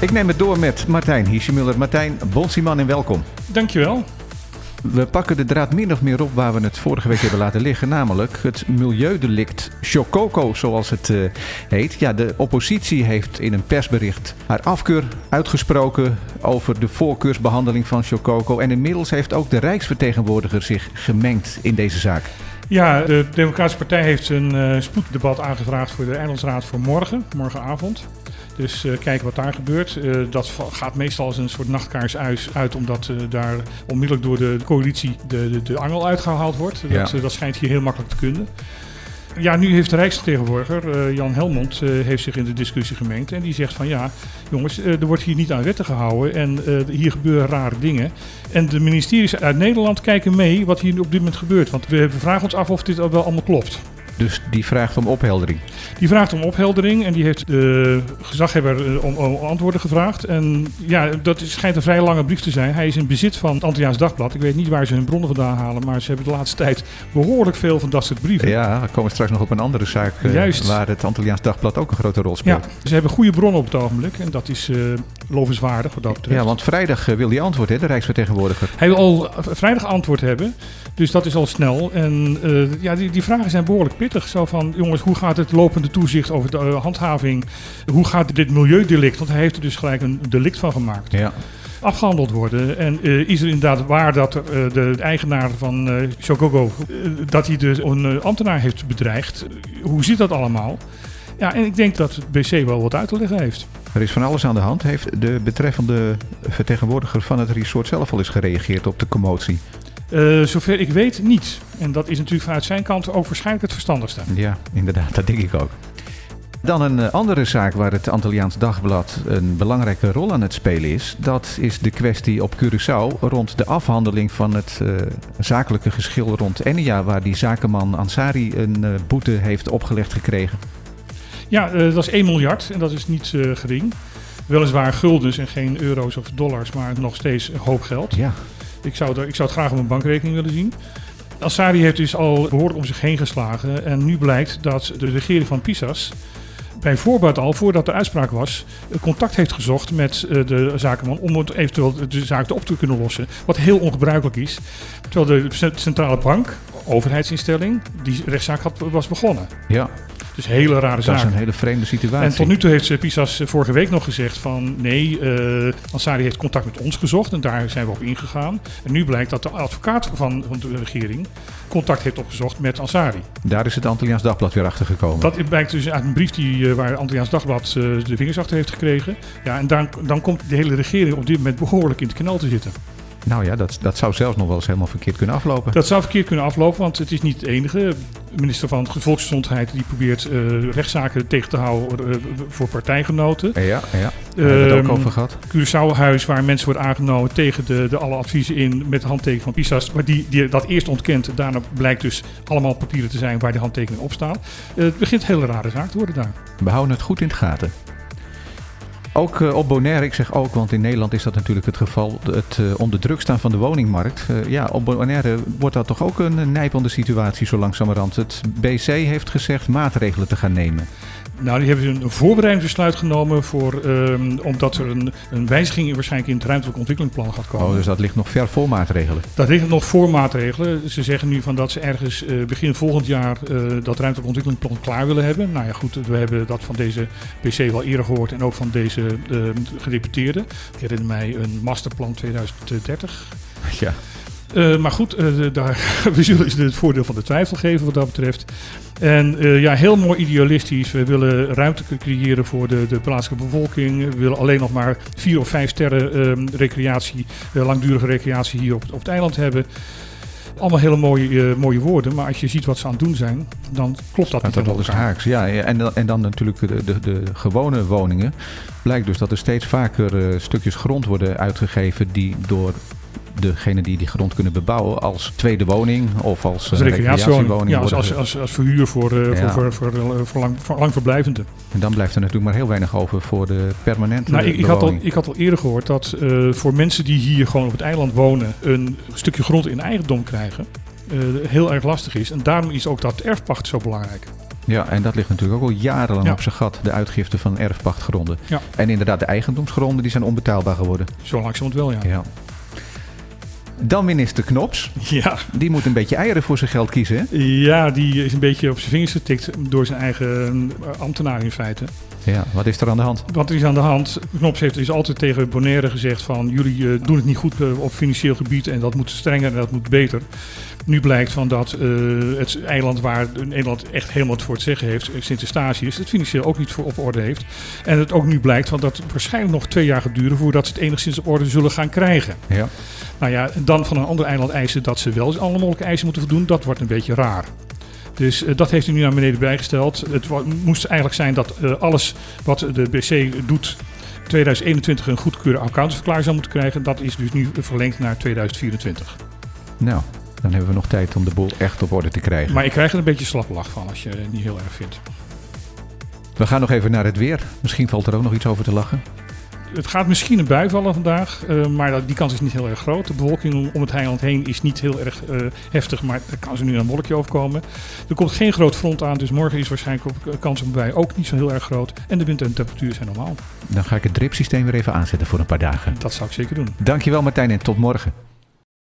Ik neem het door met Martijn Hiesjemuller. Martijn Bonsiman en welkom. Dankjewel. We pakken de draad min of meer op waar we het vorige week hebben laten liggen. Namelijk het milieudelict Chococo, zoals het uh, heet. Ja, de oppositie heeft in een persbericht haar afkeur uitgesproken over de voorkeursbehandeling van Chococo. En inmiddels heeft ook de Rijksvertegenwoordiger zich gemengd in deze zaak. Ja, de Democratische Partij heeft een uh, spoeddebat aangevraagd voor de Eilandsraad voor morgen, morgenavond. Dus uh, kijken wat daar gebeurt. Uh, dat gaat meestal als een soort nachtkaars uit, omdat uh, daar onmiddellijk door de coalitie de, de, de angel uitgehaald wordt. Dat, ja. dat schijnt hier heel makkelijk te kunnen. Ja, nu heeft de Rijksvertegenwoordiger, Jan Helmond, heeft zich in de discussie gemengd. En die zegt van ja, jongens, er wordt hier niet aan wetten gehouden en hier gebeuren rare dingen. En de ministeries uit Nederland kijken mee wat hier op dit moment gebeurt. Want we vragen ons af of dit wel allemaal klopt. Dus die vraagt om opheldering? Die vraagt om opheldering en die heeft de gezaghebber om, om antwoorden gevraagd. En ja, dat schijnt een vrij lange brief te zijn. Hij is in bezit van het Antilliaans Dagblad. Ik weet niet waar ze hun bronnen vandaan halen, maar ze hebben de laatste tijd behoorlijk veel van dat soort brieven. Ja, we komen straks nog op een andere zaak Juist. waar het Antilliaans Dagblad ook een grote rol speelt. Ja, ze hebben goede bronnen op het ogenblik en dat is uh, lovenswaardig wat dat betreft. Ja, want vrijdag wil hij antwoord, hè, de Rijksvertegenwoordiger. Hij wil al vrijdag antwoord hebben, dus dat is al snel. En uh, ja, die, die vragen zijn behoorlijk pittig. Zo van, jongens, hoe gaat het lopende toezicht over de uh, handhaving? Hoe gaat dit milieudelict, want hij heeft er dus gelijk een delict van gemaakt. Ja afgehandeld worden. En uh, is er inderdaad waar dat uh, de, de, eigenaar van uh, Shogogo, dat hij dus een ambtenaar heeft bedreigd? Hoe zit dat allemaal? Ja, en ik denk dat het BC wel wat uit te leggen heeft. Er is van alles aan de hand. Heeft de betreffende vertegenwoordiger van het resort zelf al eens gereageerd op de commotie? Uh, zover ik weet niet. En dat is natuurlijk vanuit zijn kant ook waarschijnlijk het verstandigste. Ja, inderdaad, dat denk ik ook. Dan een uh, andere zaak waar het Antilliaans Dagblad een belangrijke rol aan het spelen is. Dat is de kwestie op Curaçao rond de afhandeling van het uh, zakelijke geschil rond Enia. Waar die zakenman Ansari een boete heeft opgelegd gekregen. Ja, dat is 1 miljard en dat is niet gering. Weliswaar guldens en geen euro's of dollars, maar nog steeds een hoop geld. Ja. Ik zou, ik zou het graag op mijn bankrekening willen zien. Assadi heeft dus al behoorlijk om zich heen geslagen. En nu blijkt dat de regering van Pisas bij voorbaat al, voordat de uitspraak was, contact heeft gezocht met de zakenman om eventueel de zaak op te kunnen lossen. Wat heel ongebruikelijk is. Terwijl de centrale bank, overheidsinstelling, die rechtszaak had, was begonnen. Ja. Dus hele rare zaak. Dat is een hele vreemde situatie. En tot nu toe heeft Pisas vorige week nog gezegd van nee, uh, Ansari heeft contact met ons gezocht en daar zijn we op ingegaan. En nu blijkt dat de advocaat van, van de regering contact heeft opgezocht met Ansari. Daar is het Antilliaans Dagblad weer achter gekomen. Dat blijkt dus uit een brief die, uh, waar Antilliaans Dagblad uh, de vingers achter heeft gekregen. Ja, en dan, dan komt de hele regering op dit moment behoorlijk in het knel te zitten. Nou ja, dat, dat zou zelfs nog wel eens helemaal verkeerd kunnen aflopen. Dat zou verkeerd kunnen aflopen, want het is niet het enige. De minister van Volksgezondheid die probeert uh, rechtszaken tegen te houden uh, voor partijgenoten. Ja, ja. Daar hebben we het ook over gehad. Curaçao-huis waar mensen worden aangenomen tegen de, de alle adviezen in met de handtekening van PISA's. Maar die, die dat eerst ontkent. Daarna blijkt dus allemaal papieren te zijn waar die handtekeningen op staan. Uh, het begint een hele rare zaak te worden daar. We houden het goed in de gaten. Ook uh, op Bonaire, ik zeg ook, want in Nederland is dat natuurlijk het geval, het uh, onder druk staan van de woningmarkt. Uh, ja, op Bonaire wordt dat toch ook een nijpende situatie zo langzamerhand. Het BC heeft gezegd maatregelen te gaan nemen. Nou, die hebben een voorbereidingsbesluit genomen voor, um, omdat er een, een wijziging waarschijnlijk in het ruimtelijk ontwikkelingsplan gaat komen. Oh, dus dat ligt nog ver voor maatregelen? Dat ligt nog voor maatregelen. Ze zeggen nu van dat ze ergens uh, begin volgend jaar uh, dat ruimtelijk ontwikkelingsplan klaar willen hebben. Nou ja, goed, we hebben dat van deze PC wel eerder gehoord en ook van deze uh, gedeputeerde. Ik herinner mij een masterplan 2030. Ja. Uh, maar goed, uh, daar, we zullen ze het voordeel van de twijfel geven wat dat betreft. En uh, ja, heel mooi idealistisch. We willen ruimte creëren voor de, de plaatselijke bevolking. We willen alleen nog maar vier of vijf sterren recreatie, langdurige recreatie hier op, op het eiland hebben. Allemaal hele mooie, mooie woorden, maar als je ziet wat ze aan het doen zijn, dan klopt dat, dat niet. Dat is haaks, ja. En, en dan natuurlijk de, de, de gewone woningen. Blijkt dus dat er steeds vaker stukjes grond worden uitgegeven die door degene die die grond kunnen bebouwen als tweede woning of als, als recreatiewoning. Ja, als, als, als, als, verhuur voor, uh, ja. voor, voor, voor, voor, lang, voor lang verblijvenden. En dan blijft er natuurlijk maar heel weinig over voor de permanente nou, ik, ik, had al, ik had al eerder gehoord dat uh, voor mensen die hier gewoon op het eiland wonen een stukje grond in eigendom krijgen, uh, heel erg lastig is. En daarom is ook dat erfpacht zo belangrijk. Ja, en dat ligt natuurlijk ook al jarenlang Ja. op zijn gat, de uitgifte van erfpachtgronden. Ja. En inderdaad, de eigendomsgronden die zijn onbetaalbaar geworden. Zo langzamerhand wel, ja. Ja. Dan minister Knops. Ja, Die moet een beetje eieren voor zijn geld kiezen. Hè? ja die is een beetje op zijn vingers getikt door zijn eigen eh, ambtenaar in feite. Ja, wat is er aan de hand? Wat is aan de hand? Knops heeft is altijd tegen Bonaire gezegd van jullie eh, doen het niet goed eh, op financieel gebied en dat moet strenger en dat moet beter. Nu blijkt van dat eh, het eiland waar Nederland echt helemaal het voor het zeggen heeft, eh, Sint-Eustatius, het financieel ook niet voor op orde heeft. En het ook nu blijkt van dat het waarschijnlijk nog twee jaar gaat duren voordat ze het enigszins op orde zullen gaan krijgen. Ja. Nou ja, dan van een ander eiland eisen dat ze wel alle mogelijke eisen moeten voldoen, dat wordt een beetje raar. Dus eh, dat heeft hij nu naar beneden bijgesteld. Het moest eigenlijk zijn dat eh, alles wat de BC doet 2021 een goedkeurde accountantsverklaring zou moeten krijgen. Dat is dus nu verlengd naar 2024. Nou, dan hebben we nog tijd om de boel echt op orde te krijgen. Maar ik krijg er een beetje slappe lach van als je het niet heel erg vindt. We gaan nog even naar het weer. Misschien valt er ook nog iets over te lachen. Het gaat misschien een bui vallen vandaag, eh, maar dat, die kans is niet heel erg groot. De bewolking om- om het eiland heen is niet heel erg eh, heftig, maar er kan ze nu een wolkje overkomen. Er komt geen groot front aan, dus morgen is waarschijnlijk op kans op een bui ook niet zo heel erg groot. En de wind en de temperatuur zijn normaal. Dan ga ik het dripsysteem weer even aanzetten voor een paar dagen. Dat zou ik zeker doen. Dankjewel Martijn en tot morgen.